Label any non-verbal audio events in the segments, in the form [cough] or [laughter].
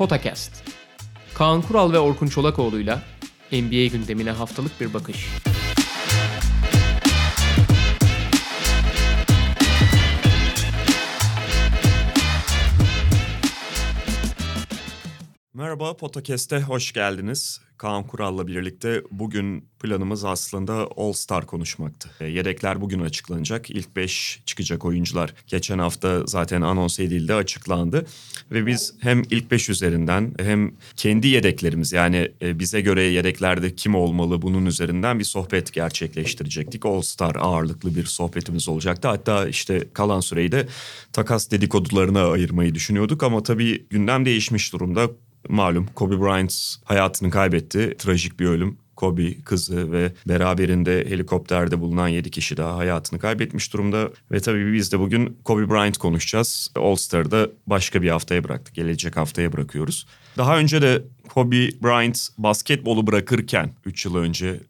Potakast. Kaan Kural ve Orkun Çolakoğlu'yla NBA gündemine haftalık bir bakış. Merhaba Potakest'e hoş geldiniz. Kaan Kural'la birlikte bugün planımız aslında All Star konuşmaktı. E, yedekler bugün açıklanacak. İlk 5 çıkacak oyuncular geçen hafta zaten anons edildi, açıklandı. Ve biz hem ilk 5 üzerinden hem kendi yedeklerimiz yani e, bize göre yedeklerde kim olmalı bunun üzerinden bir sohbet gerçekleştirecektik. All Star ağırlıklı bir sohbetimiz olacaktı. Hatta işte kalan süreyi de takas dedikodularına ayırmayı düşünüyorduk ama tabii gündem değişmiş durumda malum Kobe Bryant hayatını kaybetti. Trajik bir ölüm. Kobe kızı ve beraberinde helikopterde bulunan 7 kişi daha hayatını kaybetmiş durumda. Ve tabii biz de bugün Kobe Bryant konuşacağız. All Star'da başka bir haftaya bıraktık. Gelecek haftaya bırakıyoruz. Daha önce de Kobe Bryant basketbolu bırakırken 3 yıl önce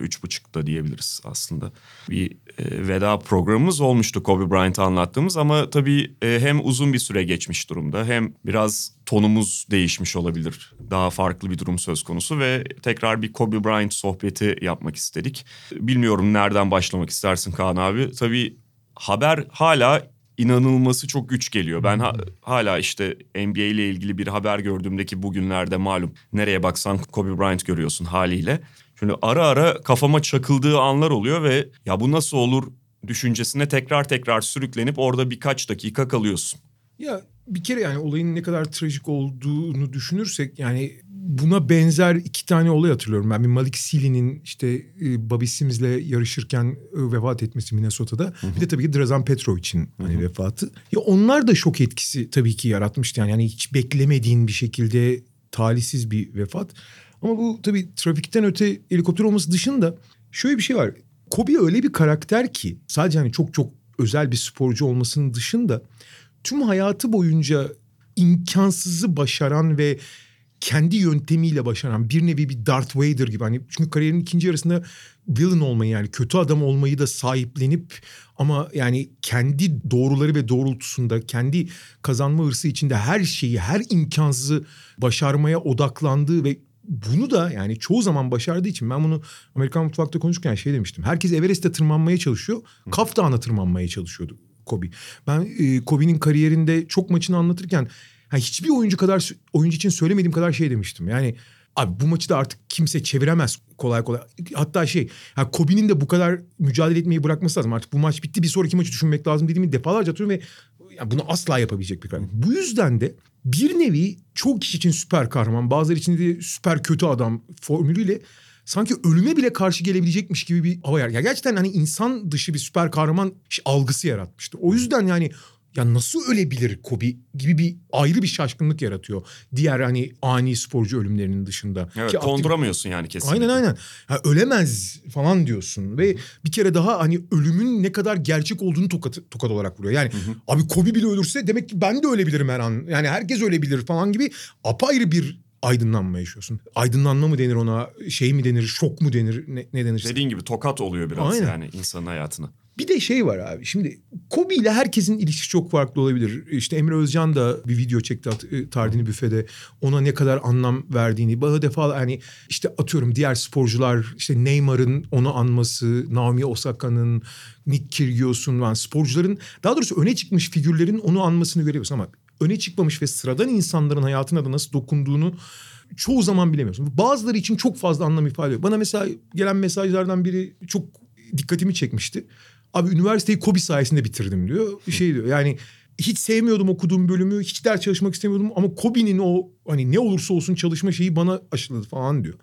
üç buçukta diyebiliriz aslında. Bir e, veda programımız olmuştu Kobe Bryant'ı anlattığımız ama tabii e, hem uzun bir süre geçmiş durumda hem biraz tonumuz değişmiş olabilir. Daha farklı bir durum söz konusu ve tekrar bir Kobe Bryant sohbeti yapmak istedik. Bilmiyorum nereden başlamak istersin Kaan abi. Tabii haber hala inanılması çok güç geliyor. Ben ha, hala işte NBA ile ilgili bir haber gördüğümdeki bugünlerde malum nereye baksan Kobe Bryant görüyorsun haliyle. Şimdi ara ara kafama çakıldığı anlar oluyor ve ya bu nasıl olur düşüncesine tekrar tekrar sürüklenip orada birkaç dakika kalıyorsun. Ya bir kere yani olayın ne kadar trajik olduğunu düşünürsek yani buna benzer iki tane olay hatırlıyorum. Ben bir Malik Sealy'nin işte e, Bobby Sims'le yarışırken e, vefat etmesi Minnesota'da. Hı hı. Bir de tabii ki Drazan Petrovic'in hani vefatı. Ya onlar da şok etkisi tabii ki yaratmıştı. Yani, yani hiç beklemediğin bir şekilde talihsiz bir vefat. Ama bu tabii trafikten öte helikopter olması dışında şöyle bir şey var. Kobe öyle bir karakter ki sadece hani çok çok özel bir sporcu olmasının dışında tüm hayatı boyunca imkansızı başaran ve kendi yöntemiyle başaran bir nevi bir Darth Vader gibi. Hani çünkü kariyerinin ikinci yarısında villain olmayı yani kötü adam olmayı da sahiplenip ama yani kendi doğruları ve doğrultusunda kendi kazanma hırsı içinde her şeyi her imkansızı başarmaya odaklandığı ve bunu da yani çoğu zaman başardığı için ben bunu Amerikan mutfakta konuşurken şey demiştim. Herkes Everest'e tırmanmaya çalışıyor. Kaf Dağı'na tırmanmaya çalışıyordu Kobe. Ben e, Kobe'nin kariyerinde çok maçını anlatırken yani hiçbir oyuncu kadar oyuncu için söylemediğim kadar şey demiştim. Yani abi bu maçı da artık kimse çeviremez kolay kolay. Hatta şey yani Kobe'nin de bu kadar mücadele etmeyi bırakması lazım. Artık bu maç bitti bir sonraki maçı düşünmek lazım dediğimi defalarca atıyorum ve yani bunu asla yapabilecek bir karakter. Bu yüzden de bir nevi çok kişi için süper kahraman, bazıları için de süper kötü adam formülüyle sanki ölüme bile karşı gelebilecekmiş gibi bir hava yer. Ya gerçekten hani insan dışı bir süper kahraman algısı yaratmıştı. O yüzden yani ya nasıl ölebilir Kobe gibi bir ayrı bir şaşkınlık yaratıyor. Diğer hani ani sporcu ölümlerinin dışında. Evet Ki konduramıyorsun yani kesinlikle. Aynen aynen. Ya ölemez falan diyorsun ve bir kere daha hani ölümün ne kadar gerçek olduğunu tokat, tokat olarak vuruyor. Yani hı hı. abi Kobe bile ölürse demek ki ben de ölebilirim her an. Yani herkes ölebilir falan gibi apayrı bir aydınlanma yaşıyorsun. Aydınlanma mı denir ona, şey mi denir, şok mu denir, ne, ne denir? Dediğin gibi tokat oluyor biraz Aynen. yani insanın hayatına. Bir de şey var abi şimdi Kobe ile herkesin ilişkisi çok farklı olabilir. İşte Emre Özcan da bir video çekti e, Tardini büfede. Ona ne kadar anlam verdiğini. Bana defa hani işte atıyorum diğer sporcular işte Neymar'ın onu anması, Naomi Osaka'nın, Nick Kyrgios'un yani sporcuların daha doğrusu öne çıkmış figürlerin onu anmasını görebiliyorsun ama öne çıkmamış ve sıradan insanların hayatına da nasıl dokunduğunu çoğu zaman bilemiyorsun. Bazıları için çok fazla anlam ifade ediyor. Bana mesela gelen mesajlardan biri çok dikkatimi çekmişti. Abi üniversiteyi Kobi sayesinde bitirdim diyor. Şey diyor yani hiç sevmiyordum okuduğum bölümü. Hiç ders çalışmak istemiyordum ama Kobi'nin o hani ne olursa olsun çalışma şeyi bana aşıladı falan diyor.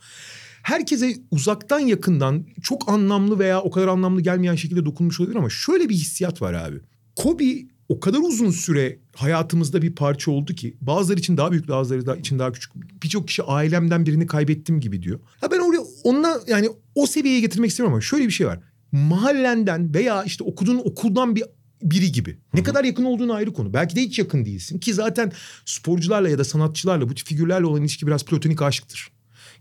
Herkese uzaktan yakından çok anlamlı veya o kadar anlamlı gelmeyen şekilde dokunmuş olabilir ama şöyle bir hissiyat var abi. Kobe o kadar uzun süre hayatımızda bir parça oldu ki bazıları için daha büyük bazıları için daha küçük. Birçok kişi ailemden birini kaybettim gibi diyor. Ha ben oraya onunla yani o seviyeye getirmek istemiyorum ama şöyle bir şey var mahallenden veya işte okuduğun okuldan bir biri gibi. Ne Hı-hı. kadar yakın olduğunu ayrı konu. Belki de hiç yakın değilsin ki zaten sporcularla ya da sanatçılarla bu tip figürlerle olan ilişki biraz platonik aşktır.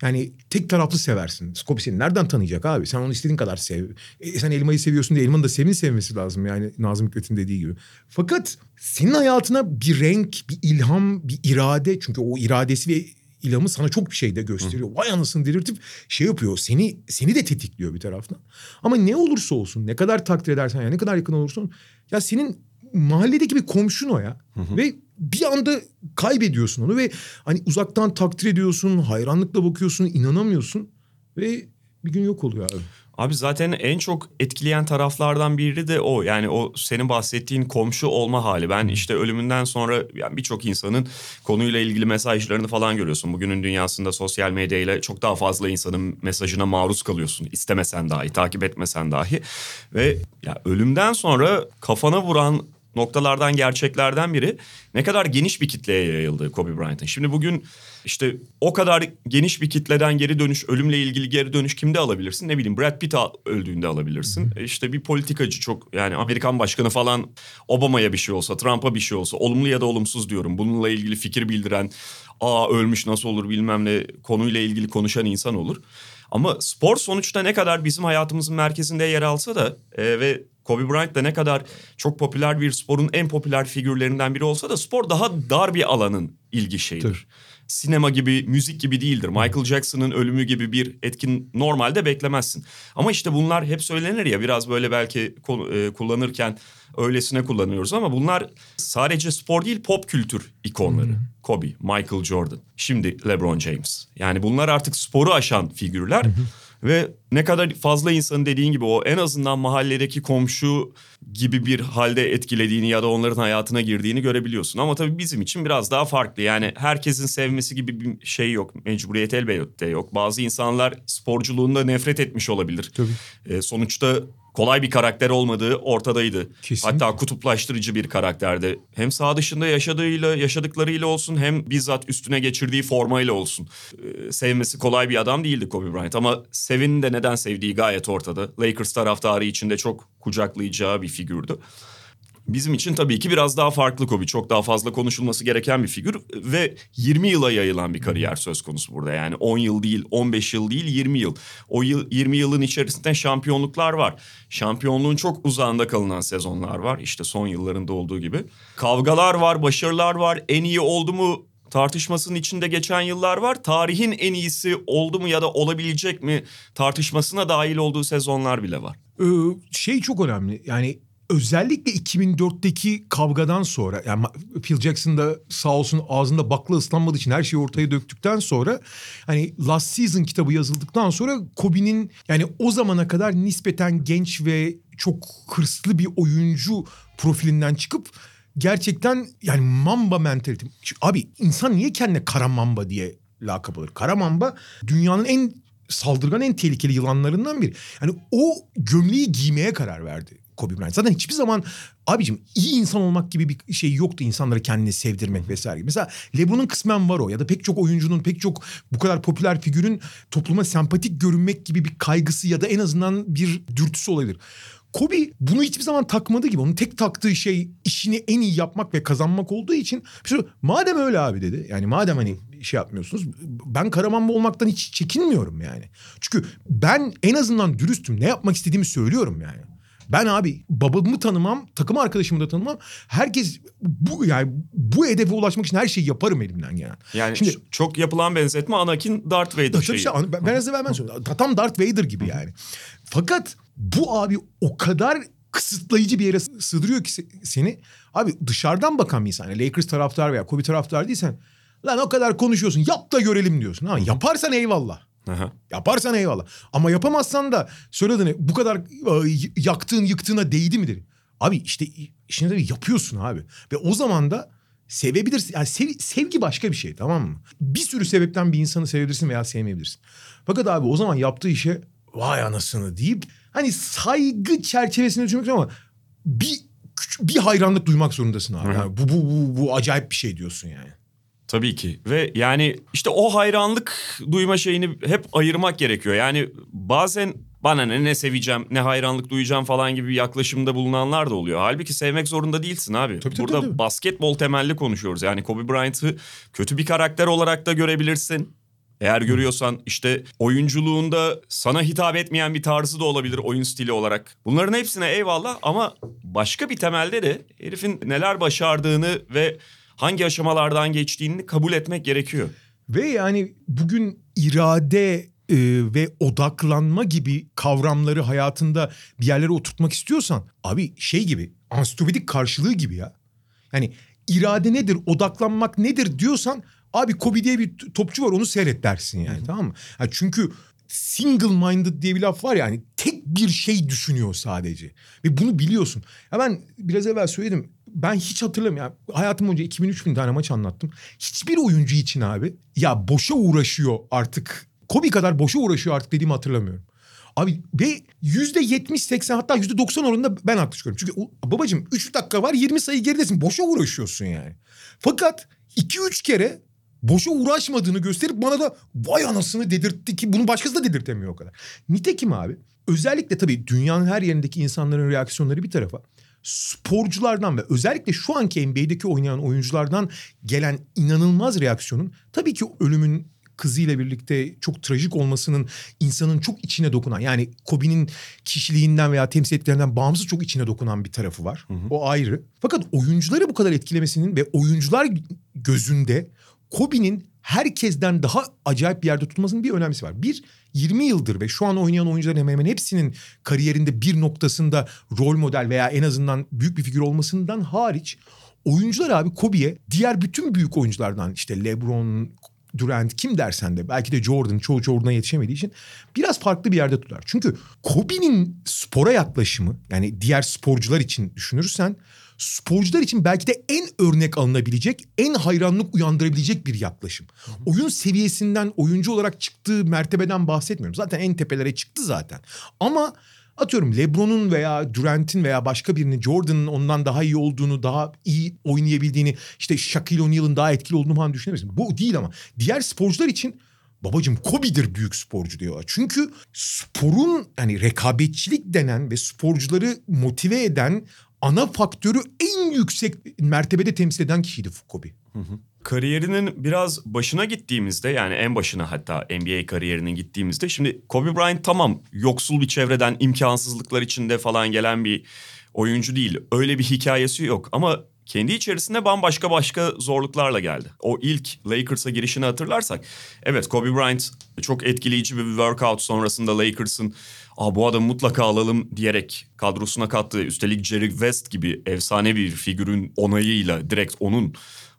yani tek taraflı seversin. Kobe seni nereden tanıyacak abi? Sen onu istediğin kadar sev. E, sen elmayı seviyorsun diye elmanın da sevin sevmesi lazım yani Nazım Hikmet'in dediği gibi. Fakat senin hayatına bir renk, bir ilham, bir irade çünkü o iradesi ve ilhamı sana çok bir şey de gösteriyor. Hı. Vay anasını delirtip şey yapıyor. Seni seni de tetikliyor bir taraftan. Ama ne olursa olsun ne kadar takdir edersen ya ne kadar yakın olursun ya senin mahalledeki bir komşun o ya. Hı hı. Ve bir anda kaybediyorsun onu ve hani uzaktan takdir ediyorsun, hayranlıkla bakıyorsun, inanamıyorsun ve bir gün yok oluyor abi. Abi zaten en çok etkileyen taraflardan biri de o. Yani o senin bahsettiğin komşu olma hali. Ben işte ölümünden sonra yani birçok insanın konuyla ilgili mesajlarını falan görüyorsun. Bugünün dünyasında sosyal medyayla çok daha fazla insanın mesajına maruz kalıyorsun. İstemesen dahi, takip etmesen dahi. Ve ya ölümden sonra kafana vuran noktalardan, gerçeklerden biri ne kadar geniş bir kitleye yayıldı Kobe Bryant'ın. Şimdi bugün işte o kadar geniş bir kitleden geri dönüş, ölümle ilgili geri dönüş kimde alabilirsin? Ne bileyim Brad Pitt öldüğünde alabilirsin. Hı İşte bir politikacı çok yani Amerikan başkanı falan Obama'ya bir şey olsa, Trump'a bir şey olsa olumlu ya da olumsuz diyorum. Bununla ilgili fikir bildiren, aa ölmüş nasıl olur bilmem ne konuyla ilgili konuşan insan olur. Ama spor sonuçta ne kadar bizim hayatımızın merkezinde yer alsa da e, ve Kobe Bryant da ne kadar çok popüler bir sporun en popüler figürlerinden biri olsa da spor daha dar bir alanın ilgi şeyidir. Sinema gibi, müzik gibi değildir. Michael Jackson'ın ölümü gibi bir etkin normalde beklemezsin. Ama işte bunlar hep söylenir ya biraz böyle belki e, kullanırken öylesine kullanıyoruz ama bunlar sadece spor değil pop kültür ikonları. Hmm. Kobe, Michael Jordan, şimdi LeBron James. Yani bunlar artık sporu aşan figürler. Hmm. Ve ne kadar fazla insanın dediğin gibi o en azından mahalledeki komşu gibi bir halde etkilediğini ya da onların hayatına girdiğini görebiliyorsun. Ama tabii bizim için biraz daha farklı. Yani herkesin sevmesi gibi bir şey yok. Mecburiyet elbette yok. Bazı insanlar sporculuğunda nefret etmiş olabilir. Tabii. Ee, sonuçta kolay bir karakter olmadığı ortadaydı. Kesinlikle. Hatta kutuplaştırıcı bir karakterdi. Hem sağ dışında yaşadığıyla, yaşadıklarıyla olsun hem bizzat üstüne geçirdiği formayla olsun. Ee, sevmesi kolay bir adam değildi Kobe Bryant ama Sevin'in de neden sevdiği gayet ortada. Lakers taraftarı içinde çok kucaklayacağı bir figürdü. Bizim için tabii ki biraz daha farklı Kobe. Çok daha fazla konuşulması gereken bir figür ve 20 yıla yayılan bir kariyer söz konusu burada. Yani 10 yıl değil, 15 yıl değil, 20 yıl. O yıl 20 yılın içerisinde şampiyonluklar var. Şampiyonluğun çok uzağında kalınan sezonlar var. İşte son yıllarında olduğu gibi. Kavgalar var, başarılar var. En iyi oldu mu tartışmasının içinde geçen yıllar var. Tarihin en iyisi oldu mu ya da olabilecek mi tartışmasına dahil olduğu sezonlar bile var. Ee, şey çok önemli. Yani özellikle 2004'teki kavgadan sonra yani Phil Jackson da sağ olsun ağzında bakla ıslanmadığı için her şeyi ortaya döktükten sonra hani Last Season kitabı yazıldıktan sonra Kobe'nin yani o zamana kadar nispeten genç ve çok hırslı bir oyuncu profilinden çıkıp gerçekten yani mamba mentality. Abi insan niye kendine kara mamba diye lakap alır? Kara mamba dünyanın en saldırgan en tehlikeli yılanlarından biri. Yani o gömleği giymeye karar verdi Kobe Bryant. Zaten hiçbir zaman abicim iyi insan olmak gibi bir şey yoktu insanları kendini sevdirmek vesaire. Mesela LeBron'un kısmen var o ya da pek çok oyuncunun pek çok bu kadar popüler figürün topluma sempatik görünmek gibi bir kaygısı ya da en azından bir dürtüsü olabilir. Kobe bunu hiçbir zaman takmadı gibi. Onun tek taktığı şey işini en iyi yapmak ve kazanmak olduğu için şey, madem öyle abi dedi. Yani madem hani şey yapmıyorsunuz. Ben Karamanba olmaktan hiç çekinmiyorum yani. Çünkü ben en azından dürüstüm. Ne yapmak istediğimi söylüyorum yani. Ben abi babamı tanımam, takım arkadaşımı da tanımam. Herkes bu yani bu hedefe ulaşmak için her şeyi yaparım elimden yani. Yani Şimdi, çok yapılan benzetme Anakin Darth Vader şeyi. Işte, ben, ben size vermem söylüyorum. Tam Darth Vader gibi yani. Fakat bu abi o kadar kısıtlayıcı bir yere sığdırıyor ki seni. Abi dışarıdan bakan bir insan. Yani Lakers taraftar veya Kobe taraftar değilsen lan o kadar konuşuyorsun yap da görelim diyorsun. Ama yaparsan eyvallah. Aha. Yaparsan eyvallah. Ama yapamazsan da söylediğini bu kadar e, yaktığın yıktığına değdi midir? Abi işte işini de yapıyorsun abi. Ve o zaman da sevebilirsin. Yani sev, sevgi başka bir şey tamam mı? Bir sürü sebepten bir insanı sevebilirsin veya sevmeyebilirsin. Fakat abi o zaman yaptığı işe vay anasını deyip hani saygı çerçevesinde düşünmek ama bir bir hayranlık duymak zorundasın abi. Yani bu, bu, bu, bu acayip bir şey diyorsun yani. Tabii ki ve yani işte o hayranlık duyma şeyini hep ayırmak gerekiyor. Yani bazen bana ne ne seveceğim ne hayranlık duyacağım falan gibi bir yaklaşımda bulunanlar da oluyor. Halbuki sevmek zorunda değilsin abi. Tabii, Burada tabii, tabii. basketbol temelli konuşuyoruz. Yani Kobe Bryant'ı kötü bir karakter olarak da görebilirsin. Eğer görüyorsan işte oyunculuğunda sana hitap etmeyen bir tarzı da olabilir oyun stili olarak. Bunların hepsine eyvallah ama başka bir temelde de herifin neler başardığını ve hangi aşamalardan geçtiğini kabul etmek gerekiyor. Ve yani bugün irade e, ve odaklanma gibi kavramları hayatında bir yerlere oturtmak istiyorsan abi şey gibi ansiyopedik karşılığı gibi ya. Yani irade nedir, odaklanmak nedir diyorsan abi Kobe diye bir topçu var onu seyret dersin yani tamam mı? Yani çünkü single minded diye bir laf var ya hani tek bir şey düşünüyor sadece. Ve bunu biliyorsun. Ya ben biraz evvel söyledim. Ben hiç hatırlamıyorum. Ya hayatım boyunca 2000-3000 tane maç anlattım. Hiçbir oyuncu için abi ya boşa uğraşıyor artık. Kobe kadar boşa uğraşıyor artık dediğimi hatırlamıyorum. Abi ve yüzde yetmiş seksen hatta yüzde doksan oranında ben haklı çıkıyorum. Çünkü babacığım üç dakika var yirmi sayı geridesin. Boşa uğraşıyorsun yani. Fakat iki üç kere boşa uğraşmadığını gösterip bana da vay anasını dedirtti ki bunu başkası da dedirtemiyor o kadar. Nitekim abi özellikle tabii dünyanın her yerindeki insanların reaksiyonları bir tarafa sporculardan ve özellikle şu anki NBA'deki oynayan oyunculardan gelen inanılmaz reaksiyonun tabii ki ölümün kızıyla birlikte çok trajik olmasının insanın çok içine dokunan yani Kobe'nin kişiliğinden veya temsil etkilerinden bağımsız çok içine dokunan bir tarafı var. Hı hı. O ayrı. Fakat oyuncuları bu kadar etkilemesinin ve oyuncular gözünde Kobe'nin herkesten daha acayip bir yerde tutmasının bir önemlisi var. Bir, 20 yıldır ve şu an oynayan oyuncuların hemen hemen hepsinin kariyerinde bir noktasında rol model veya en azından büyük bir figür olmasından hariç oyuncular abi Kobe'ye diğer bütün büyük oyunculardan işte LeBron, Durant kim dersen de belki de Jordan çoğu Jordan'a yetişemediği için biraz farklı bir yerde tutar. Çünkü Kobe'nin spora yaklaşımı yani diğer sporcular için düşünürsen sporcular için belki de en örnek alınabilecek, en hayranlık uyandırabilecek bir yaklaşım. Oyun seviyesinden, oyuncu olarak çıktığı mertebeden bahsetmiyorum. Zaten en tepelere çıktı zaten. Ama atıyorum LeBron'un veya Durant'in veya başka birinin Jordan'ın ondan daha iyi olduğunu, daha iyi oynayabildiğini, işte Shaquille O'Neal'ın daha etkili olduğunu falan düşünebilirsin. Bu değil ama diğer sporcular için babacım Kobe'dir büyük sporcu diyorlar. Çünkü sporun yani rekabetçilik denen ve sporcuları motive eden ana faktörü en yüksek mertebede temsil eden kişiydi Kobe. Hı hı. Kariyerinin biraz başına gittiğimizde yani en başına hatta NBA kariyerinin gittiğimizde şimdi Kobe Bryant tamam yoksul bir çevreden imkansızlıklar içinde falan gelen bir oyuncu değil. Öyle bir hikayesi yok ama kendi içerisinde bambaşka başka zorluklarla geldi. O ilk Lakers'a girişini hatırlarsak evet Kobe Bryant çok etkileyici bir workout sonrasında Lakers'ın Aa, bu adamı mutlaka alalım diyerek kadrosuna kattığı üstelik Jerry West gibi efsane bir figürün onayıyla direkt onun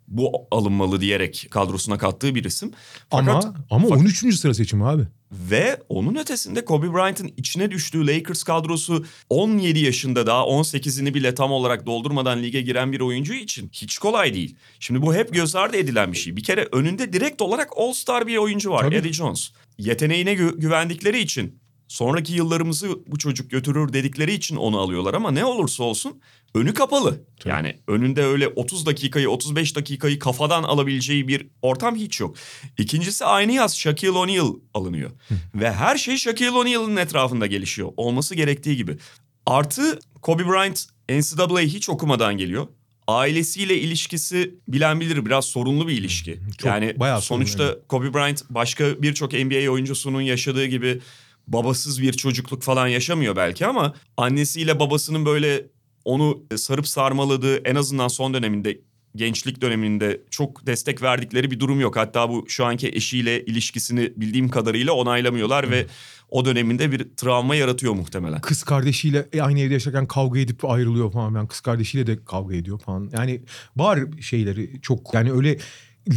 bu alınmalı diyerek kadrosuna kattığı bir isim. Fakat, ama ama fakat, 13. sıra seçimi abi. Ve onun ötesinde Kobe Bryant'ın içine düştüğü Lakers kadrosu 17 yaşında daha 18'ini bile tam olarak doldurmadan lige giren bir oyuncu için hiç kolay değil. Şimdi bu hep göz ardı edilen bir şey. Bir kere önünde direkt olarak All-Star bir oyuncu var Tabii. Eddie Jones. Yeteneğine gü- güvendikleri için sonraki yıllarımızı bu çocuk götürür dedikleri için onu alıyorlar ama ne olursa olsun önü kapalı. Tabii. Yani önünde öyle 30 dakikayı 35 dakikayı kafadan alabileceği bir ortam hiç yok. İkincisi aynı yaz Shaquille O'Neal alınıyor. Ve her şey Shaquille O'Neal'ın etrafında gelişiyor. Olması gerektiği gibi. Artı Kobe Bryant NCAA hiç okumadan geliyor ailesiyle ilişkisi bilen bilir biraz sorunlu bir ilişki. Çok, yani sonuçta yani. Kobe Bryant başka birçok NBA oyuncusunun yaşadığı gibi babasız bir çocukluk falan yaşamıyor belki ama annesiyle babasının böyle onu sarıp sarmaladığı en azından son döneminde gençlik döneminde çok destek verdikleri bir durum yok. Hatta bu şu anki eşiyle ilişkisini bildiğim kadarıyla onaylamıyorlar hmm. ve o döneminde bir travma yaratıyor muhtemelen. Kız kardeşiyle aynı evde yaşarken kavga edip ayrılıyor falan. Yani kız kardeşiyle de kavga ediyor falan. Yani var şeyleri çok yani öyle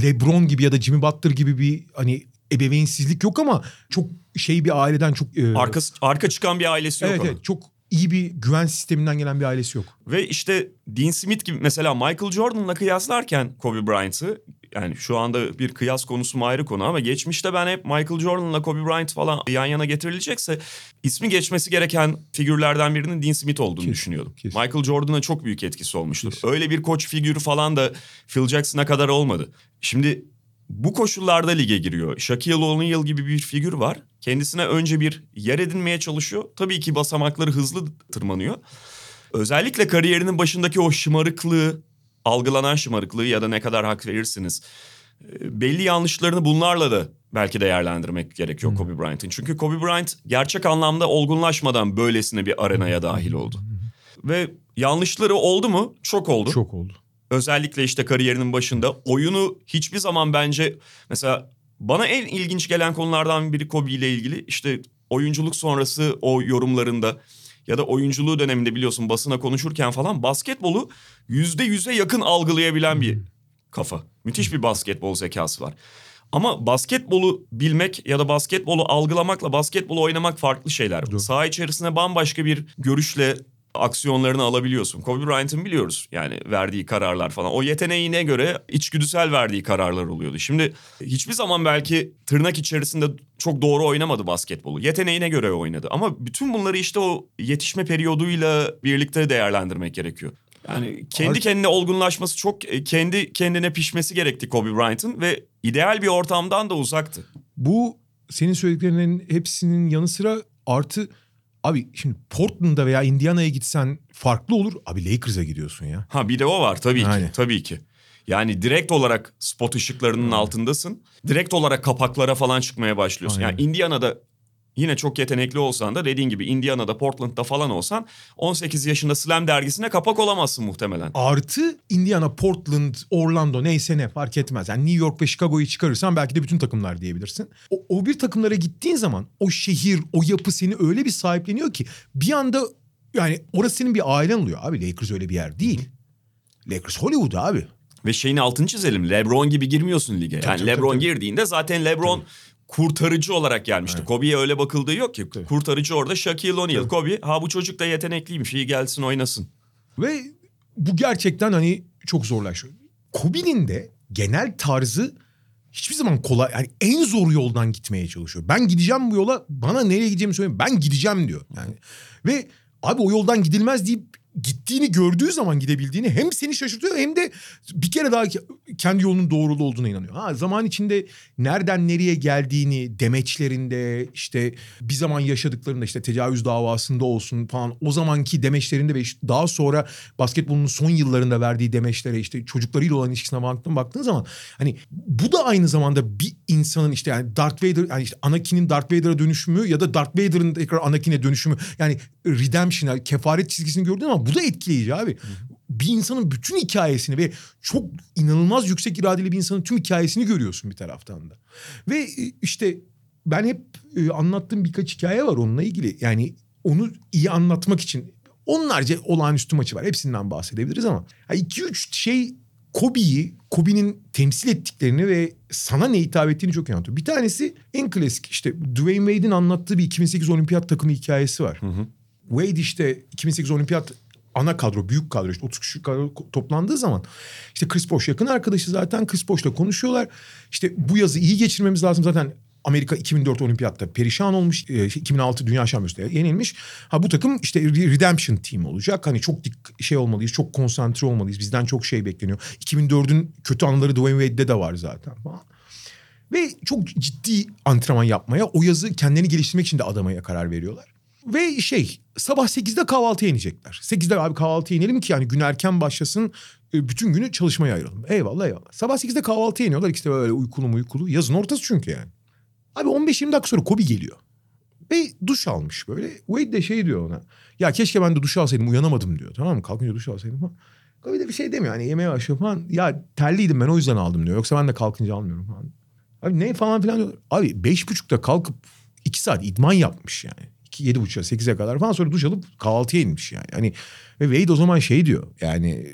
LeBron gibi ya da Jimmy Butler gibi bir hani ebeveynsizlik yok ama çok şey bir aileden çok... E... Arka, arka çıkan bir ailesi yok Evet evet çok iyi bir güven sisteminden gelen bir ailesi yok. Ve işte Dean Smith gibi mesela Michael Jordan'la kıyaslarken Kobe Bryant'ı yani şu anda bir kıyas konusu mu ayrı konu ama geçmişte ben hep Michael Jordan'la Kobe Bryant falan yan yana getirilecekse ismi geçmesi gereken figürlerden birinin Dean Smith olduğunu kesin, düşünüyordum. Kesin. Michael Jordan'a çok büyük etkisi olmuştur. Kesin. Öyle bir koç figürü falan da Phil Jackson'a kadar olmadı. Şimdi bu koşullarda lige giriyor. Shaquille O'Neal gibi bir figür var. Kendisine önce bir yer edinmeye çalışıyor. Tabii ki basamakları hızlı tırmanıyor. Özellikle kariyerinin başındaki o şımarıklığı, algılanan şımarıklığı ya da ne kadar hak verirsiniz. E, belli yanlışlarını bunlarla da belki değerlendirmek gerekiyor Kobe Bryant'ın. Çünkü Kobe Bryant gerçek anlamda olgunlaşmadan böylesine bir arenaya dahil oldu. Ve yanlışları oldu mu? Çok oldu. Çok oldu. Özellikle işte kariyerinin başında oyunu hiçbir zaman bence mesela bana en ilginç gelen konulardan biri Kobe ile ilgili işte oyunculuk sonrası o yorumlarında ya da oyunculuğu döneminde biliyorsun basına konuşurken falan basketbolu yüzde yüze yakın algılayabilen bir kafa. Müthiş bir basketbol zekası var. Ama basketbolu bilmek ya da basketbolu algılamakla basketbolu oynamak farklı şeyler. Doğru. Saha içerisine bambaşka bir görüşle aksiyonlarını alabiliyorsun. Kobe Bryant'ın biliyoruz yani verdiği kararlar falan. O yeteneğine göre içgüdüsel verdiği kararlar oluyordu. Şimdi hiçbir zaman belki tırnak içerisinde çok doğru oynamadı basketbolu. Yeteneğine göre oynadı. Ama bütün bunları işte o yetişme periyoduyla birlikte değerlendirmek gerekiyor. Yani kendi kendine olgunlaşması çok e, kendi kendine pişmesi gerekti Kobe Bryant'ın ve ideal bir ortamdan da uzaktı. Bu senin söylediklerinin hepsinin yanı sıra artı abi şimdi Portland'a veya Indiana'ya gitsen farklı olur. Abi Lakers'a gidiyorsun ya. Ha bir de o var tabii Yani. ki. Tabii ki. Yani direkt olarak spot ışıklarının altındasın. Direkt olarak kapaklara falan çıkmaya başlıyorsun. Aynen. Yani Indiana'da yine çok yetenekli olsan da dediğin gibi Indiana'da, Portland'da falan olsan 18 yaşında Slam dergisine kapak olamazsın muhtemelen. Artı Indiana, Portland, Orlando neyse ne fark etmez. Yani New York ve Chicago'yu çıkarırsan belki de bütün takımlar diyebilirsin. O, o bir takımlara gittiğin zaman o şehir, o yapı seni öyle bir sahipleniyor ki bir anda yani orası senin bir ailen oluyor. Abi Lakers öyle bir yer değil. Lakers Hollywood abi. Ve şeyin altını çizelim. LeBron gibi girmiyorsun lige. Yani tabii, LeBron tabii. girdiğinde zaten LeBron kurtarıcı olarak gelmişti. Evet. Kobe'ye öyle bakıldığı yok ki. Tabii. Kurtarıcı orada Shaquille O'Neal. Kobe ha bu çocuk da yetenekliymiş iyi gelsin oynasın. Ve bu gerçekten hani çok zorlaşıyor. Kobe'nin de genel tarzı hiçbir zaman kolay yani en zor yoldan gitmeye çalışıyor. Ben gideceğim bu yola bana nereye gideceğimi söyle ben gideceğim diyor. Yani ve abi o yoldan gidilmez deyip gittiğini gördüğü zaman gidebildiğini hem seni şaşırtıyor hem de bir kere daha ke- kendi yolunun doğrulu olduğuna inanıyor. Ha zaman içinde nereden nereye geldiğini demeçlerinde işte bir zaman yaşadıklarında işte tecavüz davasında olsun falan o zamanki demeçlerinde ve daha sonra basketbolun son yıllarında verdiği demeçlere işte çocuklarıyla olan ilişkisine baktığın, baktığın zaman hani bu da aynı zamanda bir insanın işte yani Darth Vader yani işte Anakin'in Darth Vader'a dönüşümü ya da Darth Vader'ın tekrar Anakin'e dönüşümü yani redemption yani kefaret çizgisini gördüğün ama bu da etkileyici abi. Bir insanın bütün hikayesini ve çok inanılmaz yüksek iradeli bir insanın tüm hikayesini görüyorsun bir taraftan da. Ve e, işte ben hep e, anlattığım birkaç hikaye var onunla ilgili. Yani onu iyi anlatmak için onlarca olağanüstü maçı var. Hepsinden bahsedebiliriz ama 2-3 şey Kobe'yi, Kobe'nin temsil ettiklerini ve sana ne hitap ettiğini çok iyi anlatıyor. Bir tanesi en klasik işte Dwayne Wade'in anlattığı bir 2008 olimpiyat takımı hikayesi var. Wade işte 2008 olimpiyat ana kadro, büyük kadro işte 30 kişi kadro toplandığı zaman işte Chris Bosh yakın arkadaşı zaten Chris Bosh'la konuşuyorlar. İşte bu yazı iyi geçirmemiz lazım zaten Amerika 2004 olimpiyatta perişan olmuş. e, 2006 dünya şampiyonasında yenilmiş. Ha bu takım işte redemption team olacak. Hani çok dik şey olmalıyız. Çok konsantre olmalıyız. Bizden çok şey bekleniyor. 2004'ün kötü anları Dwayne Wade'de de var zaten falan. Ve çok ciddi antrenman yapmaya, o yazı kendini geliştirmek için de adamaya karar veriyorlar. Ve şey sabah 8'de kahvaltıya inecekler. 8'de abi kahvaltıya inelim ki yani gün erken başlasın e, bütün günü çalışmaya ayıralım. Eyvallah eyvallah. Sabah 8'de kahvaltıya iniyorlar işte böyle uykulu uykulu. Yazın ortası çünkü yani. Abi 15-20 dakika sonra Kobe geliyor. Ve duş almış böyle. Wade de şey diyor ona. Ya keşke ben de duş alsaydım uyanamadım diyor. Tamam mı? Kalkınca duş alsaydım falan. Kobe de bir şey demiyor. Hani yemeğe başlıyor falan. Ya terliydim ben o yüzden aldım diyor. Yoksa ben de kalkınca almıyorum falan. Abi ne falan filan diyor. Abi beş buçukta kalkıp iki saat idman yapmış yani. İki, yedi buçuğa sekize kadar falan sonra duş alıp kahvaltıya inmiş yani. Hani ve Wade o zaman şey diyor yani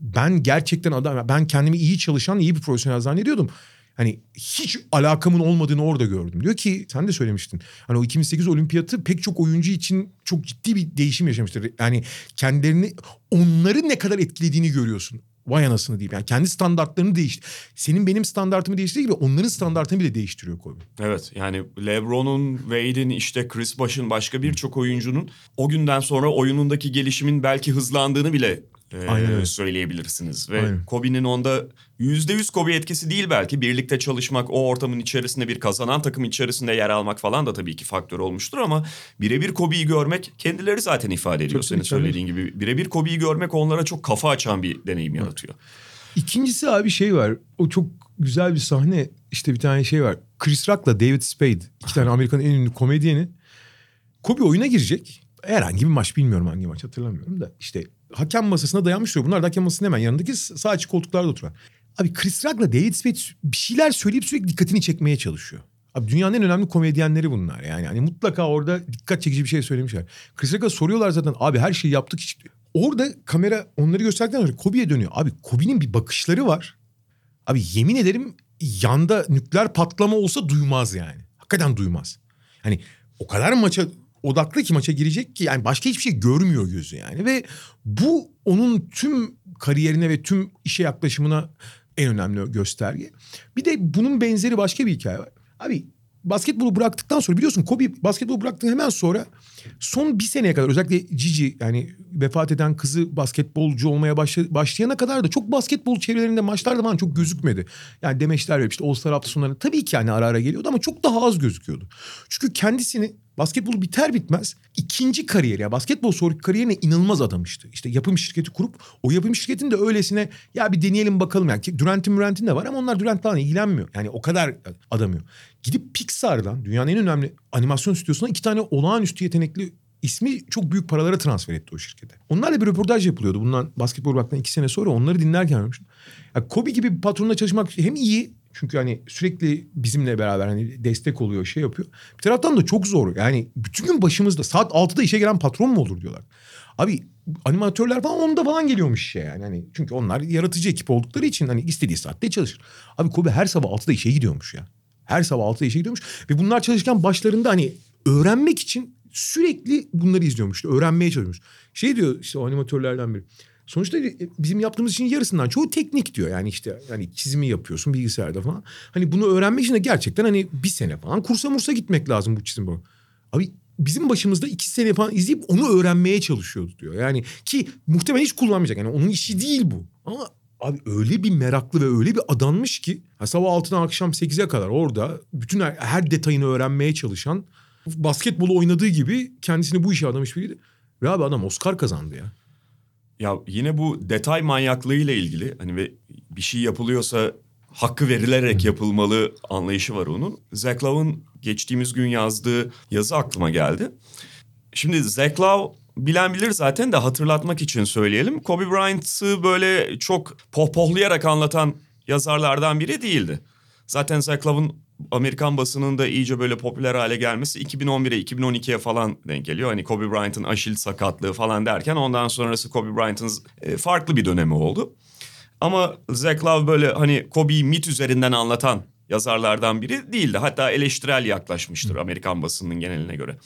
ben gerçekten adam ben kendimi iyi çalışan iyi bir profesyonel zannediyordum. Hani hiç alakamın olmadığını orada gördüm. Diyor ki sen de söylemiştin. Hani o 2008 olimpiyatı pek çok oyuncu için çok ciddi bir değişim yaşamıştır. Yani kendilerini onları ne kadar etkilediğini görüyorsun. Vay anasını diyeyim. Yani kendi standartlarını değişti. Senin benim standartımı değiştirdiği gibi onların standartını bile değiştiriyor Kobe. Evet yani LeBron'un, Wade'in işte Chris Bosh'un başka birçok oyuncunun o günden sonra oyunundaki gelişimin belki hızlandığını bile Aynen öyle. söyleyebilirsiniz. Ve Aynen. Kobe'nin onda %100 Kobe etkisi değil belki. Birlikte çalışmak, o ortamın içerisinde bir kazanan takım içerisinde yer almak falan da tabii ki faktör olmuştur ama birebir Kobe'yi görmek kendileri zaten ifade ediyor Çok senin söylediğin gibi. Birebir Kobe'yi görmek onlara çok kafa açan bir deneyim yaratıyor. İkincisi abi şey var. O çok güzel bir sahne. işte bir tane şey var. Chris Rock'la David Spade. iki tane Amerika'nın en ünlü komedyeni. Kobe oyuna girecek. Herhangi bir maç bilmiyorum hangi maç hatırlamıyorum da. işte hakem masasına dayanmış duruyor. Bunlar da hakem masasının hemen yanındaki sağ açık koltuklarda oturan. Abi Chris Rock'la David Spade bir şeyler söyleyip sürekli dikkatini çekmeye çalışıyor. Abi dünyanın en önemli komedyenleri bunlar yani. Hani mutlaka orada dikkat çekici bir şey söylemişler. Chris Rock'a soruyorlar zaten abi her şeyi yaptık hiç. Orada kamera onları gösterdikten sonra Kobe'ye dönüyor. Abi Kobe'nin bir bakışları var. Abi yemin ederim yanda nükleer patlama olsa duymaz yani. Hakikaten duymaz. Hani o kadar maça odaklı ki maça girecek ki yani başka hiçbir şey görmüyor gözü yani ve bu onun tüm kariyerine ve tüm işe yaklaşımına en önemli gösterge. Bir de bunun benzeri başka bir hikaye var. Abi basketbolu bıraktıktan sonra biliyorsun Kobe basketbolu bıraktığı hemen sonra son bir seneye kadar özellikle Gigi yani vefat eden kızı basketbolcu olmaya başlayana kadar da çok basketbol çevrelerinde maçlarda falan çok gözükmedi. Yani demeçler verip işte All Star hafta sonları tabii ki hani ara ara geliyordu ama çok daha az gözüküyordu. Çünkü kendisini basketbol biter bitmez ikinci kariyeri ya basketbol sonraki kariyerine inanılmaz adamıştı. İşte yapım şirketi kurup o yapım şirketinin de öylesine ya bir deneyelim bakalım yani Durant'in Durant'in de var ama onlar Durant'la ilgilenmiyor. Yani o kadar adamıyor. Gidip Pixar'dan dünyanın en önemli animasyon stüdyosuna iki tane olağanüstü yetenekli ismi çok büyük paralara transfer etti o şirkete. Onlarla bir röportaj yapılıyordu. Bundan basketbol baktan iki sene sonra onları dinlerken görmüştüm. Ya Kobe gibi bir patronla çalışmak hem iyi çünkü hani sürekli bizimle beraber hani destek oluyor şey yapıyor. Bir taraftan da çok zor. Yani bütün gün başımızda saat 6'da işe gelen patron mu olur diyorlar. Abi animatörler falan onda falan geliyormuş işe yani. Hani çünkü onlar yaratıcı ekip oldukları için hani istediği saatte çalışır. Abi Kobe her sabah 6'da işe gidiyormuş ya. Her sabah 6'da işe gidiyormuş. Ve bunlar çalışırken başlarında hani öğrenmek için sürekli bunları izliyormuş. Öğrenmeye çalışıyormuş. Şey diyor işte o animatörlerden biri. Sonuçta e, bizim yaptığımız için yarısından çoğu teknik diyor. Yani işte hani çizimi yapıyorsun bilgisayarda falan. Hani bunu öğrenmek için de gerçekten hani bir sene falan kursa mursa gitmek lazım bu çizim bu. Abi bizim başımızda iki sene falan izleyip onu öğrenmeye çalışıyordu diyor. Yani ki muhtemelen hiç kullanmayacak. Yani onun işi değil bu. Ama abi öyle bir meraklı ve öyle bir adanmış ki sabah 6'dan akşam 8'e kadar orada bütün her, her detayını öğrenmeye çalışan basketbolu oynadığı gibi kendisini bu işe adamış biriydi. Ve abi adam Oscar kazandı ya. Ya yine bu detay manyaklığıyla ilgili hani ve bir şey yapılıyorsa hakkı verilerek yapılmalı anlayışı var onun. Zach Lowe'ın geçtiğimiz gün yazdığı yazı aklıma geldi. Şimdi Zach Lowe bilen bilir zaten de hatırlatmak için söyleyelim. Kobe Bryant'ı böyle çok pohpohlayarak anlatan yazarlardan biri değildi. Zaten Zach Amerikan basının da iyice böyle popüler hale gelmesi 2011'e 2012'ye falan denk geliyor. Hani Kobe Bryant'ın aşil sakatlığı falan derken ondan sonrası Kobe Bryant'ın e, farklı bir dönemi oldu. Ama Zach Love böyle hani Kobe'yi mit üzerinden anlatan yazarlardan biri değildi. Hatta eleştirel yaklaşmıştır Amerikan basının geneline göre.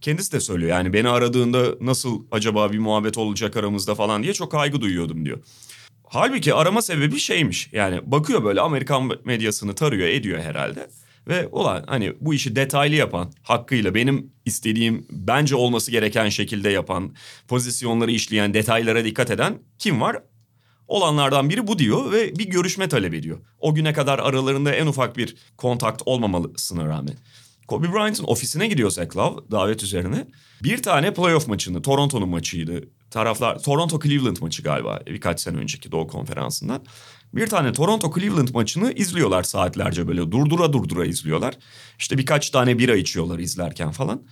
Kendisi de söylüyor yani beni aradığında nasıl acaba bir muhabbet olacak aramızda falan diye çok kaygı duyuyordum diyor. Halbuki arama sebebi şeymiş. Yani bakıyor böyle Amerikan medyasını tarıyor ediyor herhalde. Ve ulan hani bu işi detaylı yapan, hakkıyla benim istediğim bence olması gereken şekilde yapan, pozisyonları işleyen, detaylara dikkat eden kim var? Olanlardan biri bu diyor ve bir görüşme talep ediyor. O güne kadar aralarında en ufak bir kontakt olmamalısına rağmen. Kobe Bryant'ın ofisine gidiyor Love davet üzerine. Bir tane playoff maçını, Toronto'nun maçıydı. Taraflar Toronto Cleveland maçı galiba birkaç sene önceki Doğu Konferansı'ndan. Bir tane Toronto Cleveland maçını izliyorlar saatlerce böyle durdura durdura izliyorlar. İşte birkaç tane bira içiyorlar izlerken falan.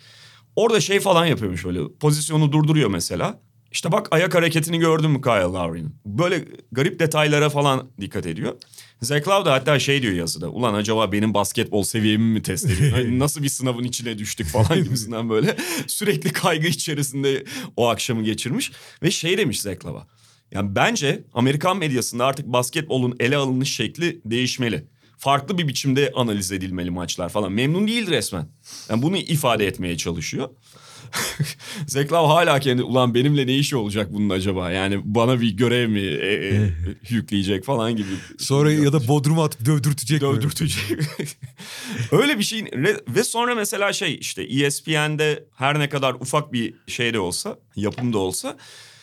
Orada şey falan yapıyormuş böyle pozisyonu durduruyor mesela. İşte bak ayak hareketini gördün mü Kyle Lowry'nin? Böyle garip detaylara falan dikkat ediyor. Zach Lowe da hatta şey diyor yazıda. Ulan acaba benim basketbol seviyemi mi test ediyor? Hani [laughs] nasıl bir sınavın içine düştük falan gibisinden böyle. Sürekli kaygı içerisinde o akşamı geçirmiş. Ve şey demiş Zach Lowe'a. Yani bence Amerikan medyasında artık basketbolun ele alınış şekli değişmeli. Farklı bir biçimde analiz edilmeli maçlar falan. Memnun değil resmen. Yani bunu ifade etmeye çalışıyor. [laughs] Zeklav hala kendi ulan benimle ne işi olacak bunun acaba? Yani bana bir görev mi e, e, [laughs] yükleyecek falan gibi. Sonra ya da Bodrum'a atıp dövdürtecek Dövdürtecek. [laughs] Öyle bir şey ve sonra mesela şey işte ESPN'de her ne kadar ufak bir şey de olsa yapımda olsa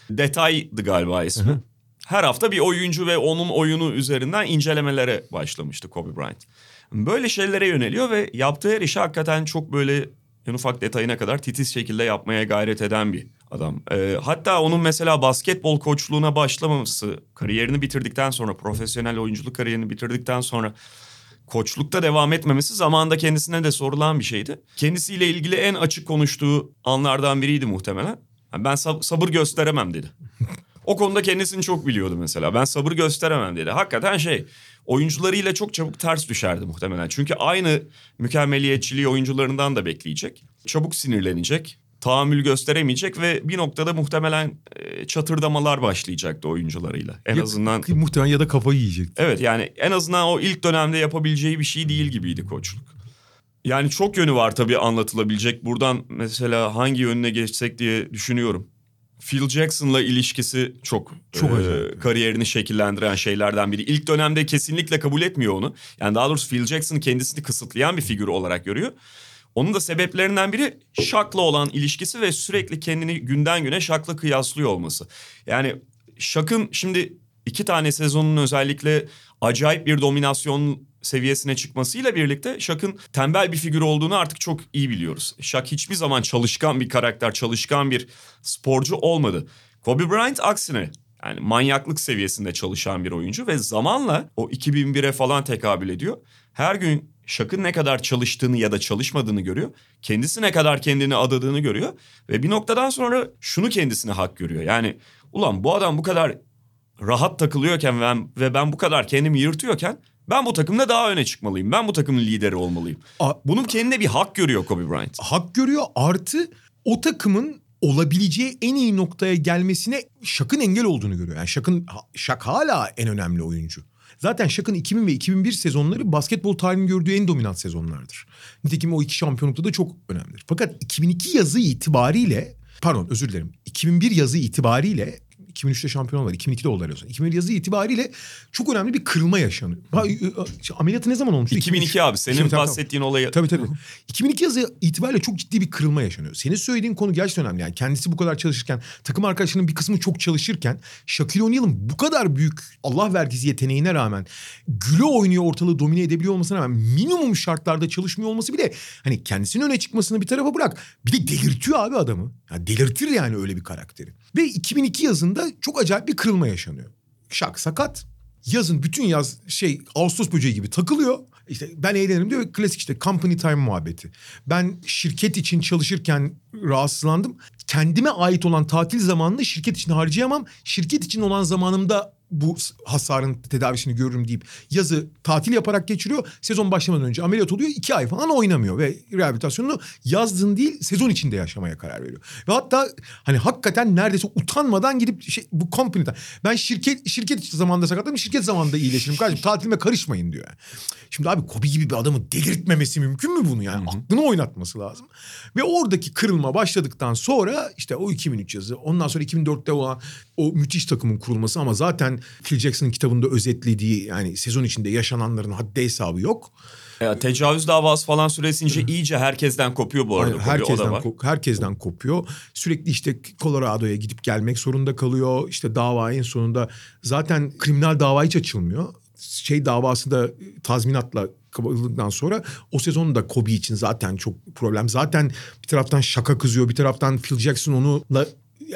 detaydı galiba ismi. Her hafta bir oyuncu ve onun oyunu üzerinden incelemelere başlamıştı Kobe Bryant. Böyle şeylere yöneliyor ve yaptığı her işi hakikaten çok böyle en ufak detayına kadar titiz şekilde yapmaya gayret eden bir adam. Ee, hatta onun mesela basketbol koçluğuna başlamaması, kariyerini bitirdikten sonra, profesyonel oyunculuk kariyerini bitirdikten sonra koçlukta devam etmemesi zamanında kendisine de sorulan bir şeydi. Kendisiyle ilgili en açık konuştuğu anlardan biriydi muhtemelen. Ben sab- sabır gösteremem dedi. O konuda kendisini çok biliyordu mesela. Ben sabır gösteremem dedi. Hakikaten şey oyuncularıyla çok çabuk ters düşerdi muhtemelen. Çünkü aynı mükemmeliyetçiliği oyuncularından da bekleyecek. Çabuk sinirlenecek tahammül gösteremeyecek ve bir noktada muhtemelen e, çatırdamalar başlayacaktı oyuncularıyla. En ya, azından muhtemelen ya da kafayı yiyecek. Evet yani en azından o ilk dönemde yapabileceği bir şey değil gibiydi koçluk. Yani çok yönü var tabii anlatılabilecek. Buradan mesela hangi yönüne geçsek diye düşünüyorum. Phil Jackson'la ilişkisi çok, çok e, kariyerini şekillendiren şeylerden biri. İlk dönemde kesinlikle kabul etmiyor onu. Yani daha doğrusu Phil Jackson kendisini kısıtlayan bir figür olarak görüyor. Onun da sebeplerinden biri Shaq'la olan ilişkisi ve sürekli kendini günden güne Shaq'la kıyaslıyor olması. Yani Shaq'ın şimdi iki tane sezonun özellikle acayip bir dominasyon seviyesine çıkmasıyla birlikte Shaq'ın tembel bir figür olduğunu artık çok iyi biliyoruz. Shaq hiçbir zaman çalışkan bir karakter, çalışkan bir sporcu olmadı. Kobe Bryant aksine yani manyaklık seviyesinde çalışan bir oyuncu ve zamanla o 2001'e falan tekabül ediyor. Her gün Şak'ın ne kadar çalıştığını ya da çalışmadığını görüyor. Kendisi ne kadar kendini adadığını görüyor. Ve bir noktadan sonra şunu kendisine hak görüyor. Yani ulan bu adam bu kadar rahat takılıyorken ben, ve ben bu kadar kendimi yırtıyorken ben bu takımda daha öne çıkmalıyım. Ben bu takımın lideri olmalıyım. A- Bunun kendine bir hak görüyor Kobe Bryant. Hak görüyor artı o takımın olabileceği en iyi noktaya gelmesine Şak'ın engel olduğunu görüyor. Yani Şak'ın Şak hala en önemli oyuncu. Zaten Şak'ın 2000 ve 2001 sezonları basketbol tarihinin gördüğü en dominant sezonlardır. Nitekim o iki şampiyonlukta da çok önemlidir. Fakat 2002 yazı itibariyle pardon özür dilerim 2001 yazı itibariyle 2003'te şampiyon oldular. 2002'de oldular o zaman. 2001 yazı itibariyle çok önemli bir kırılma yaşanıyor. Ha, ameliyatı ne zaman olmuştu? 2002 2003. abi. Senin 2002, bahsettiğin tamam. olayı. Tabii tabii. 2002 yazı itibariyle çok ciddi bir kırılma yaşanıyor. Senin söylediğin konu gerçekten önemli. Yani kendisi bu kadar çalışırken, takım arkadaşlarının bir kısmı çok çalışırken Shaquille O'Neal'ın bu kadar büyük Allah vergisi yeteneğine rağmen güle oynuyor ortalığı domine edebiliyor olmasına rağmen minimum şartlarda çalışmıyor olması bile hani kendisinin öne çıkmasını bir tarafa bırak. Bir de delirtiyor abi adamı. Yani delirtir yani öyle bir karakteri. Ve 2002 yazında çok acayip bir kırılma yaşanıyor. Şak sakat. Yazın bütün yaz şey Ağustos böceği gibi takılıyor. İşte ben eğlenirim diyor. Klasik işte company time muhabbeti. Ben şirket için çalışırken rahatsızlandım. Kendime ait olan tatil zamanını şirket için harcayamam. Şirket için olan zamanımda bu hasarın tedavisini görürüm deyip yazı tatil yaparak geçiriyor. Sezon başlamadan önce ameliyat oluyor. iki ay falan oynamıyor ve rehabilitasyonunu yazdın değil sezon içinde yaşamaya karar veriyor. Ve hatta hani hakikaten neredeyse utanmadan gidip şey, bu company'den ben şirket şirket zamanında sakatladım şirket zamanında iyileşirim kardeşim tatilime karışmayın diyor. Yani. Şimdi abi Kobe gibi bir adamı delirtmemesi mümkün mü bunu yani? Aklını oynatması lazım. Ve oradaki kırılma başladıktan sonra işte o 2003 yazı ondan sonra 2004'te olan o müthiş takımın kurulması ama zaten Phil Jackson'ın kitabında özetlediği yani sezon içinde yaşananların haddi hesabı yok. Ya, tecavüz davası falan süresince iyice herkesten kopuyor bu arada. Aynen, herkesten, ko- herkesten kopuyor. Sürekli işte Colorado'ya gidip gelmek zorunda kalıyor. İşte dava en sonunda zaten kriminal dava hiç açılmıyor. Şey davası da tazminatla kapatıldıktan sonra o sezon da Kobe için zaten çok problem. Zaten bir taraftan şaka kızıyor, bir taraftan Phil Jackson onunla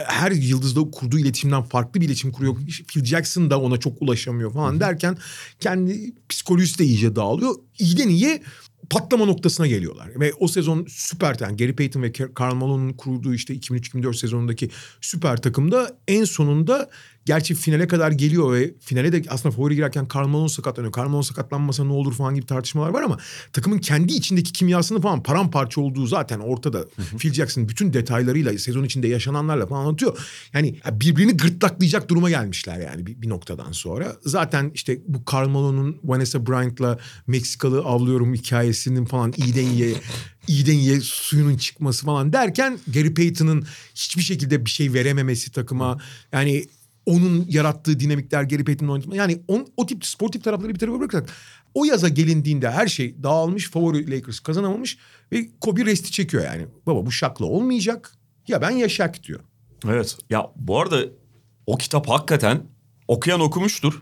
her yıldızda kurduğu iletişimden farklı bir iletişim kuruyor. Phil Jackson da ona çok ulaşamıyor falan derken kendi psikolojisi de iyice dağılıyor. İyiden iyiye patlama noktasına geliyorlar. Ve o sezon süper yani Gary Payton ve Karl Malone'un kurduğu işte 2003-2004 sezonundaki süper takımda en sonunda Gerçi finale kadar geliyor ve finale de aslında favori girerken Karl Malone sakatlanıyor. Karl Malone sakatlanmasa ne olur falan gibi tartışmalar var ama takımın kendi içindeki kimyasını falan paramparça olduğu zaten ortada. Phil Jackson bütün detaylarıyla sezon içinde yaşananlarla falan anlatıyor. Yani birbirini gırtlaklayacak duruma gelmişler yani bir, bir noktadan sonra. Zaten işte bu Karl Malone'un Vanessa Bryant'la Meksikalı avlıyorum hikayesinin falan iyiden iyiye [laughs] iyiden iyiye suyunun çıkması falan derken Gary Payton'ın hiçbir şekilde bir şey verememesi takıma yani onun yarattığı dinamikler geri Payton'ın oynatma. Yani on, o tip sportif tarafları bir tarafa bırakırsak o yaza gelindiğinde her şey dağılmış. Favori Lakers kazanamamış ve Kobe resti çekiyor yani. Baba bu şakla olmayacak. Ya ben ya şak diyor. Evet. Ya bu arada o kitap hakikaten okuyan okumuştur.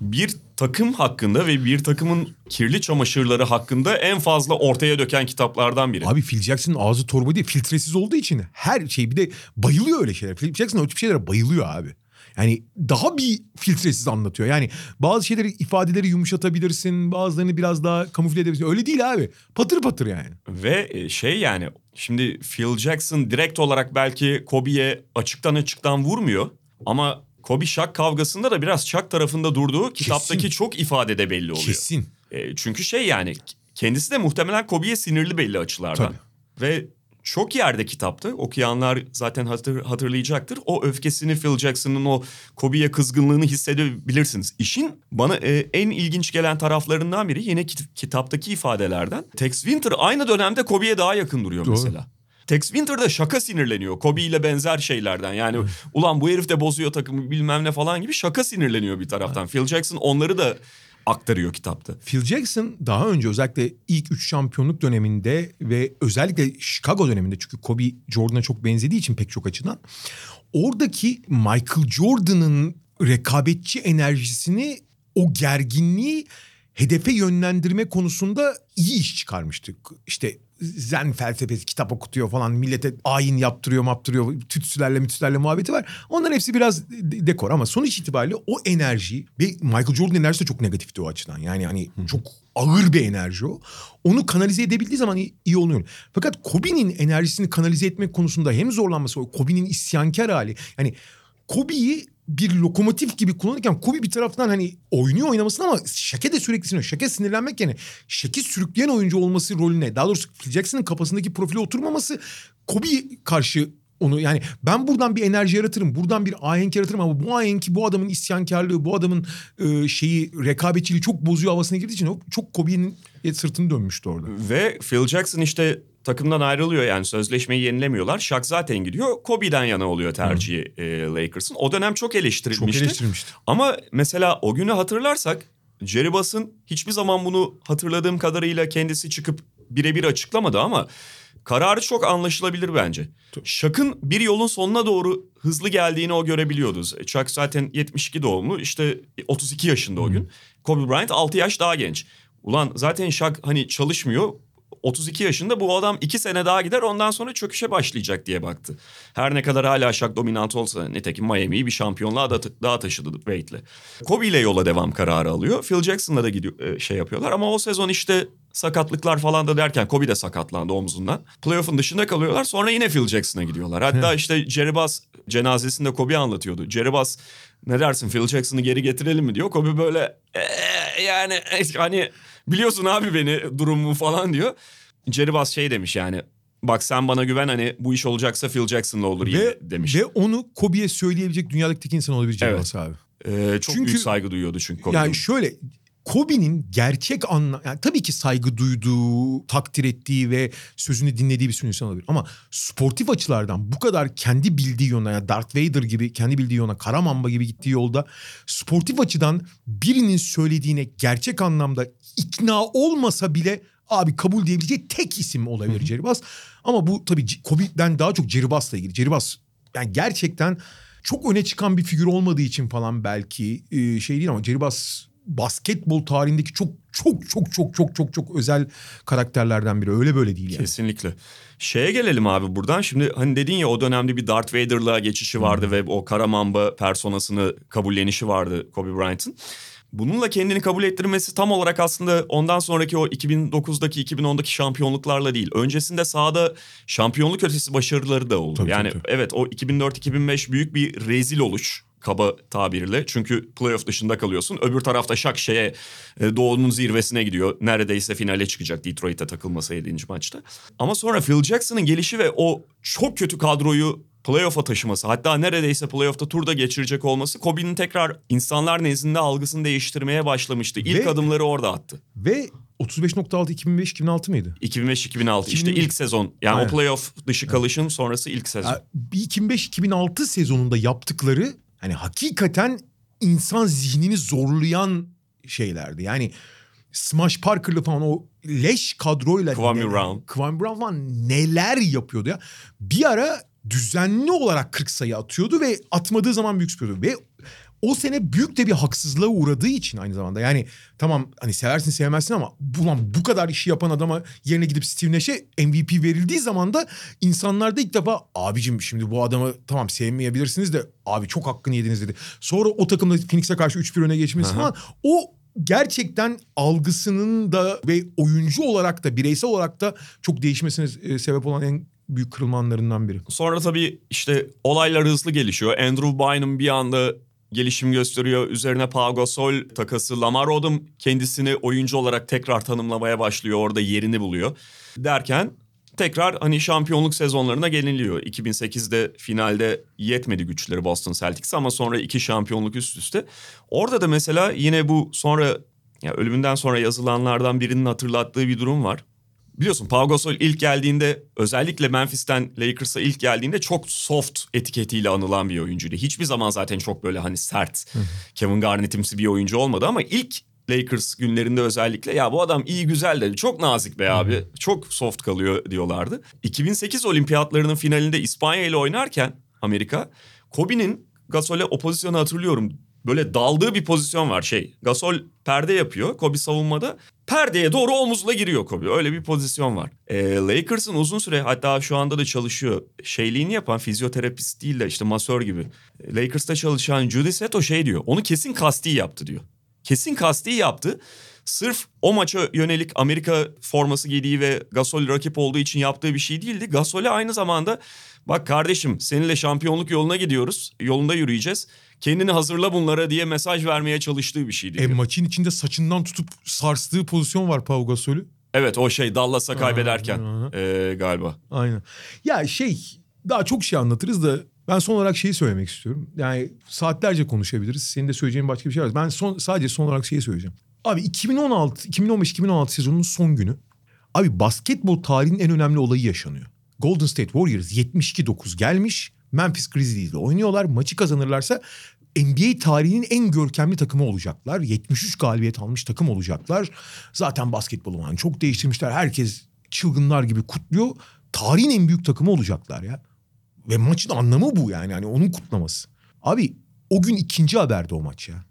Bir takım hakkında ve bir takımın kirli çamaşırları hakkında en fazla ortaya döken kitaplardan biri. Abi Phil Jackson'ın ağzı torba değil filtresiz olduğu için her şey bir de bayılıyor öyle şeyler. Phil Jackson o tip şeylere bayılıyor abi. Yani daha bir filtresiz anlatıyor. Yani bazı şeyleri ifadeleri yumuşatabilirsin. Bazılarını biraz daha kamufle edebilirsin. Öyle değil abi. Patır patır yani. Ve e, şey yani şimdi Phil Jackson direkt olarak belki Kobe'ye açıktan açıktan vurmuyor. Ama Kobe Shaq kavgasında da biraz Shaq tarafında durduğu kitaptaki çok ifadede belli oluyor. Kesin. E, çünkü şey yani kendisi de muhtemelen Kobe'ye sinirli belli açılardan. Tabii. Ve çok yerde kitapta okuyanlar zaten hatır, hatırlayacaktır. O öfkesini Phil Jackson'ın o Kobe'ye kızgınlığını hissedebilirsiniz. İşin bana e, en ilginç gelen taraflarından biri yine kit- kitaptaki ifadelerden. Tex Winter aynı dönemde Kobe'ye daha yakın duruyor Doğru. mesela. Tex Winter da şaka sinirleniyor. Kobe ile benzer şeylerden. Yani ulan bu herif de bozuyor takımı bilmem ne falan gibi şaka sinirleniyor bir taraftan. Phil Jackson onları da aktarıyor kitapta. Phil Jackson daha önce özellikle ilk üç şampiyonluk döneminde ve özellikle Chicago döneminde çünkü Kobe Jordan'a çok benzediği için pek çok açıdan oradaki Michael Jordan'ın rekabetçi enerjisini o gerginliği hedefe yönlendirme konusunda iyi iş çıkarmıştık. İşte zen felsefesi kitap okutuyor falan millete ayin yaptırıyor maptırıyor tütsülerle mütüsülerle muhabbeti var. Onların hepsi biraz de- dekor ama sonuç itibariyle o enerji ve Michael Jordan enerjisi de çok negatifti o açıdan. Yani hani çok ağır bir enerji o. Onu kanalize edebildiği zaman iyi, iyi oluyor. Fakat Kobe'nin enerjisini kanalize etmek konusunda hem zorlanması o Kobe'nin isyankar hali. Yani Kobe'yi bir lokomotif gibi kullanırken Kobe bir taraftan hani oynuyor oynamasını ama Şake de sürekli sinirliyor. Şake sinirlenmek yerine Şake sürükleyen oyuncu olması rolüne daha doğrusu Phil Jackson'ın kafasındaki profile oturmaması Kobe karşı onu yani ben buradan bir enerji yaratırım. Buradan bir ahenk yaratırım ama bu ahenki bu adamın isyankarlığı, bu adamın e, şeyi rekabetçiliği çok bozuyor havasına girdiği için çok Kobe'nin sırtını dönmüştü orada. Ve Phil Jackson işte takımdan ayrılıyor yani sözleşmeyi yenilemiyorlar. Shaq zaten gidiyor. Kobe'den yana oluyor tercihi e, Lakers'ın. O dönem çok Çok eleştirilmişti. eleştirilmişti. Ama mesela o günü hatırlarsak Jerry Buss'ın hiçbir zaman bunu hatırladığım kadarıyla kendisi çıkıp birebir açıklamadı ama kararı çok anlaşılabilir bence. Shaq'ın bir yolun sonuna doğru hızlı geldiğini o görebiliyordu. Shaq zaten 72 doğumlu işte 32 yaşında o gün. Kobe Bryant 6 yaş daha genç. Ulan zaten Shaq hani çalışmıyor. 32 yaşında bu adam 2 sene daha gider ondan sonra çöküşe başlayacak diye baktı. Her ne kadar hala Shaq dominant olsa nitekim Miami'yi bir şampiyonluğa da, daha taşıdı Wade'le. Kobe ile yola devam kararı alıyor. Phil Jackson'la da gidiyor, e, şey yapıyorlar ama o sezon işte sakatlıklar falan da derken Kobe de sakatlandı omzundan. Playoff'un dışında kalıyorlar sonra yine Phil Jackson'a gidiyorlar. Hatta işte Jerry Buss cenazesinde Kobe anlatıyordu. Jerry Buss ne dersin Phil Jackson'ı geri getirelim mi diyor. Kobe böyle "Ee, yani hani biliyorsun abi beni durumumu falan diyor. Jerry Buss şey demiş yani bak sen bana güven hani bu iş olacaksa Phil Jackson'la olur Ve, demiş. ve onu Kobe'ye söyleyebilecek dünyadaki tek insan olabilecek Evet. Abbas abi. Ee, çok Çünkü- büyük saygı duyuyordu çünkü Kobe. Yani şöyle Kobe'nin gerçek anla yani tabii ki saygı duyduğu, takdir ettiği ve sözünü dinlediği bir sürü insan olabilir. Ama sportif açılardan bu kadar kendi bildiği yolda yani Darth Vader gibi kendi bildiği yolda Kara Mamba gibi gittiği yolda sportif açıdan birinin söylediğine gerçek anlamda ikna olmasa bile abi kabul diyebileceği tek isim olabilir Buss. Ama bu tabii Kobe'den daha çok Jerry Buss'la ilgili. Buss yani gerçekten çok öne çıkan bir figür olmadığı için falan belki şey değil ama Buss basketbol tarihindeki çok çok çok çok çok çok çok özel karakterlerden biri. Öyle böyle değil yani. Kesinlikle. Şeye gelelim abi buradan. Şimdi hani dedin ya o dönemde bir Darth Vader'la geçişi vardı ve o kara mamba personasını kabullenişi vardı Kobe Bryant'ın. Bununla kendini kabul ettirmesi tam olarak aslında ondan sonraki o 2009'daki 2010'daki şampiyonluklarla değil. Öncesinde sahada şampiyonluk ötesi başarıları da oldu. Tabii, yani tabii, evet o 2004-2005 büyük bir rezil oluş kaba tabirle. Çünkü playoff dışında kalıyorsun. Öbür tarafta şak şeye e, doğunun zirvesine gidiyor. Neredeyse finale çıkacak Detroit'e takılmasa 7. maçta. Ama sonra Phil Jackson'ın gelişi ve o çok kötü kadroyu playoff'a taşıması hatta neredeyse playoff'ta turda geçirecek olması Kobe'nin tekrar insanlar nezdinde algısını değiştirmeye başlamıştı. İlk Ve- adımları orada attı. Ve 35.6 2005-2006 mıydı? 2005-2006 işte 2005 ilk sezon yani Aynen. o playoff dışı kalışın sonrası ilk sezon. Ya, bir 2005-2006 sezonunda yaptıkları hani hakikaten insan zihnini zorlayan şeylerdi. Yani Smash Parker'lı falan o leş kadroyla Kwame neler- Brown. Kwame Brown falan neler yapıyordu ya. Bir ara düzenli olarak 40 sayı atıyordu ve atmadığı zaman büyük sıkıyordu. Ve o sene büyük de bir haksızlığa uğradığı için aynı zamanda. Yani tamam hani seversin sevmezsin ama ulan bu kadar işi yapan adama yerine gidip Steve Nash'e MVP verildiği zaman da insanlar da ilk defa abicim şimdi bu adamı tamam sevmeyebilirsiniz de abi çok hakkını yediniz dedi. Sonra o takımda Phoenix'e karşı 3-1 öne geçmesi Aha. falan o gerçekten algısının da ve oyuncu olarak da bireysel olarak da çok değişmesine e, sebep olan en büyük kırılma anlarından biri. Sonra tabii işte olaylar hızlı gelişiyor. Andrew Bynum bir anda gelişim gösteriyor. Üzerine Pau Gasol takası. Lamar Odom kendisini oyuncu olarak tekrar tanımlamaya başlıyor. Orada yerini buluyor. Derken tekrar hani şampiyonluk sezonlarına geliniyor. 2008'de finalde yetmedi güçleri Boston Celtics ama sonra iki şampiyonluk üst üste. Orada da mesela yine bu sonra ya ölümünden sonra yazılanlardan birinin hatırlattığı bir durum var. Biliyorsun Pau Gasol ilk geldiğinde özellikle Memphis'ten Lakers'a ilk geldiğinde çok soft etiketiyle anılan bir oyuncuydu. Hiçbir zaman zaten çok böyle hani sert Kevin Garnett'imsi bir oyuncu olmadı ama ilk Lakers günlerinde özellikle ya bu adam iyi güzel de çok nazik be abi. Çok soft kalıyor diyorlardı. 2008 olimpiyatlarının finalinde İspanya ile oynarken Amerika Kobe'nin Gasol'e o pozisyonu hatırlıyorum. Böyle daldığı bir pozisyon var şey. Gasol perde yapıyor Kobe savunmada. Perdeye doğru omuzla giriyor Kobe. Öyle bir pozisyon var. Ee, Lakers'ın uzun süre hatta şu anda da çalışıyor. Şeyliğini yapan fizyoterapist değil de işte masör gibi. Lakers'ta çalışan Judy Seto şey diyor. Onu kesin kasti yaptı diyor. Kesin kasti yaptı. Sırf o maça yönelik Amerika forması giydiği ve Gasol rakip olduğu için yaptığı bir şey değildi. Gasol'e aynı zamanda bak kardeşim seninle şampiyonluk yoluna gidiyoruz. Yolunda yürüyeceğiz. Kendini hazırla bunlara diye mesaj vermeye çalıştığı bir şeydi. E, maçın içinde saçından tutup sarstığı pozisyon var Pau Gasol'ü. Evet o şey Dallas'a kaybederken Aha. ee, galiba. Aynen. Ya şey daha çok şey anlatırız da ben son olarak şeyi söylemek istiyorum. Yani saatlerce konuşabiliriz. Senin de söyleyeceğin başka bir şey var. Ben son sadece son olarak şeyi söyleyeceğim. Abi 2016 2015-2016 sezonunun son günü. Abi basketbol tarihinin en önemli olayı yaşanıyor. Golden State Warriors 72-9 gelmiş. Memphis Grizzlies ile oynuyorlar. Maçı kazanırlarsa NBA tarihinin en görkemli takımı olacaklar. 73 galibiyet almış takım olacaklar. Zaten basketbolu falan çok değiştirmişler. Herkes çılgınlar gibi kutluyor. Tarihin en büyük takımı olacaklar ya. Ve maçın anlamı bu yani. Hani onun kutlaması. Abi o gün ikinci haberde o maç ya.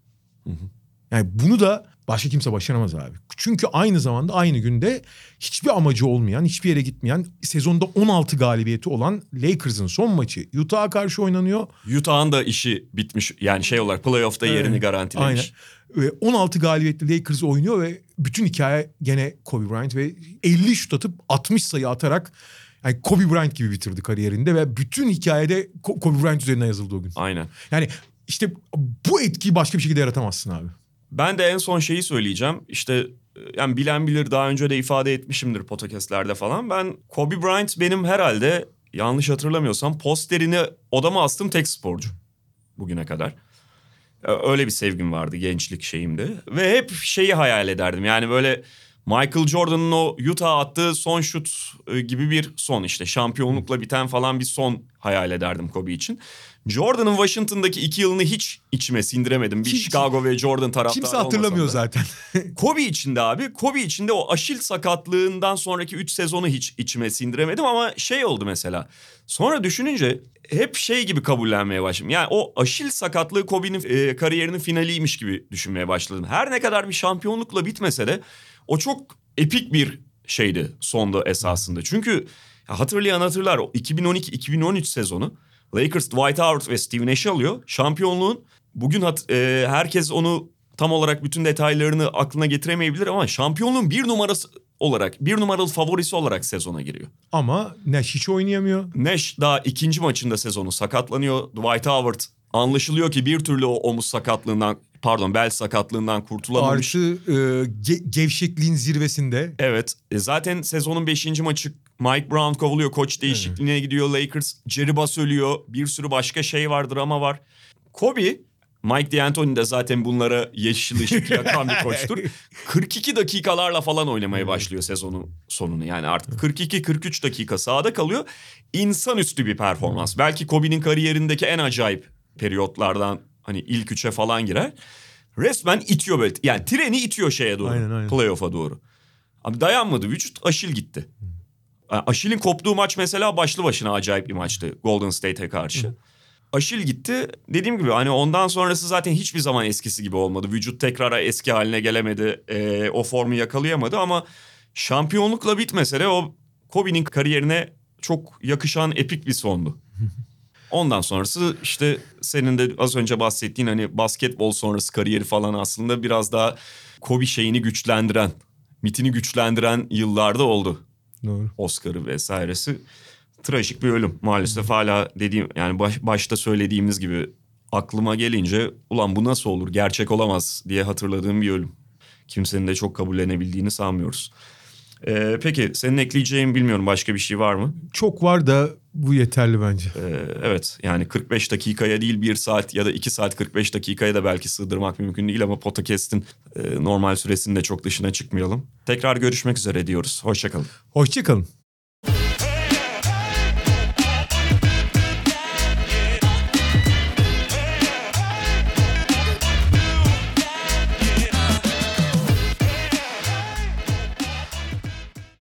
Yani bunu da başka kimse başaramaz abi. Çünkü aynı zamanda aynı günde hiçbir amacı olmayan, hiçbir yere gitmeyen, sezonda 16 galibiyeti olan Lakers'ın son maçı Utah'a karşı oynanıyor. Utah'ın da işi bitmiş. Yani şey olarak playoff'ta yerini Evet, garantilemiş. Aynen. Ve 16 galibiyetli Lakers oynuyor ve bütün hikaye gene Kobe Bryant ve 50 şut atıp 60 sayı atarak yani Kobe Bryant gibi bitirdi kariyerinde ve bütün hikayede Ko- Kobe Bryant üzerinden yazıldı o gün. Aynen. Yani işte bu etkiyi başka bir şekilde yaratamazsın abi. Ben de en son şeyi söyleyeceğim. İşte e, yani bilen bilir daha önce de ifade etmişimdir podcastlerde falan. Ben Kobe Bryant benim herhalde yanlış hatırlamıyorsam posterini odama astım tek sporcu bugüne kadar. E, Öyle bir sevgim vardı gençlik şeyimde. Ve hep şeyi hayal ederdim. Yani böyle Michael Jordan'ın o Utah attığı son şut e, gibi bir son işte. Şampiyonlukla biten falan bir son hayal ederdim Kobe için. Jordan'ın Washington'daki iki yılını hiç içime sindiremedim. Bir Kim- Chicago ve Jordan taraftarı Kimse hatırlamıyor zaten. [laughs] Kobe için de abi. Kobe için de o aşil sakatlığından sonraki 3 sezonu hiç içime sindiremedim ama şey oldu mesela. Sonra düşününce hep şey gibi kabullenmeye başladım. Yani o aşil sakatlığı Kobe'nin e, kariyerinin finaliymiş gibi düşünmeye başladım. Her ne kadar bir şampiyonlukla bitmese de o çok epik bir şeydi sonda esasında. Çünkü ya hatırlayan hatırlar o 2012-2013 sezonu Lakers Dwight Howard ve Steve Nash'i alıyor. Şampiyonluğun bugün hat- e, herkes onu tam olarak bütün detaylarını aklına getiremeyebilir ama şampiyonluğun bir numarası olarak bir numaralı favorisi olarak sezona giriyor. Ama Nash hiç oynayamıyor. Nash daha ikinci maçında sezonu sakatlanıyor. Dwight Howard anlaşılıyor ki bir türlü o omuz sakatlığından pardon bel sakatlığından kurtulamamış. Artı e, ge- gevşekliğin zirvesinde. Evet e, zaten sezonun beşinci maçı Mike Brown kovuluyor. Koç değişikliğine gidiyor Lakers. Jerry Buss ölüyor. Bir sürü başka şey var drama var. Kobe Mike D'Antoni de zaten bunlara yeşil ışık yakan bir [laughs] koçtur. 42 dakikalarla falan oynamaya başlıyor sezonun sonunu. Yani artık 42-43 dakika sahada kalıyor. İnsanüstü bir performans. Belki Kobe'nin kariyerindeki en acayip periyotlardan hani ilk üçe falan girer. Resmen itiyor böyle. Yani treni itiyor şeye doğru. Aynen, aynen. Playoff'a doğru. Abi dayanmadı vücut aşil gitti. Aşil'in koptuğu maç mesela başlı başına acayip bir maçtı Golden State'e karşı. Aşil gitti. Dediğim gibi hani ondan sonrası zaten hiçbir zaman eskisi gibi olmadı. Vücut tekrar eski haline gelemedi. Ee, o formu yakalayamadı ama şampiyonlukla bitmese de o Kobe'nin kariyerine çok yakışan epik bir sondu. [laughs] Ondan sonrası işte senin de az önce bahsettiğin hani basketbol sonrası kariyeri falan aslında biraz daha Kobe şeyini güçlendiren, mitini güçlendiren yıllarda oldu. Doğru. Oscar'ı vesairesi. Trajik bir ölüm maalesef hala dediğim yani baş, başta söylediğimiz gibi aklıma gelince ulan bu nasıl olur gerçek olamaz diye hatırladığım bir ölüm. Kimsenin de çok kabullenebildiğini sanmıyoruz. Ee, peki senin ekleyeceğin bilmiyorum başka bir şey var mı? Çok var da bu yeterli bence. Ee, evet yani 45 dakikaya değil 1 saat ya da 2 saat 45 dakikaya da belki sığdırmak mümkün değil ama podcast'in e, normal süresinde çok dışına çıkmayalım. Tekrar görüşmek üzere diyoruz. Hoşçakalın. Hoşçakalın.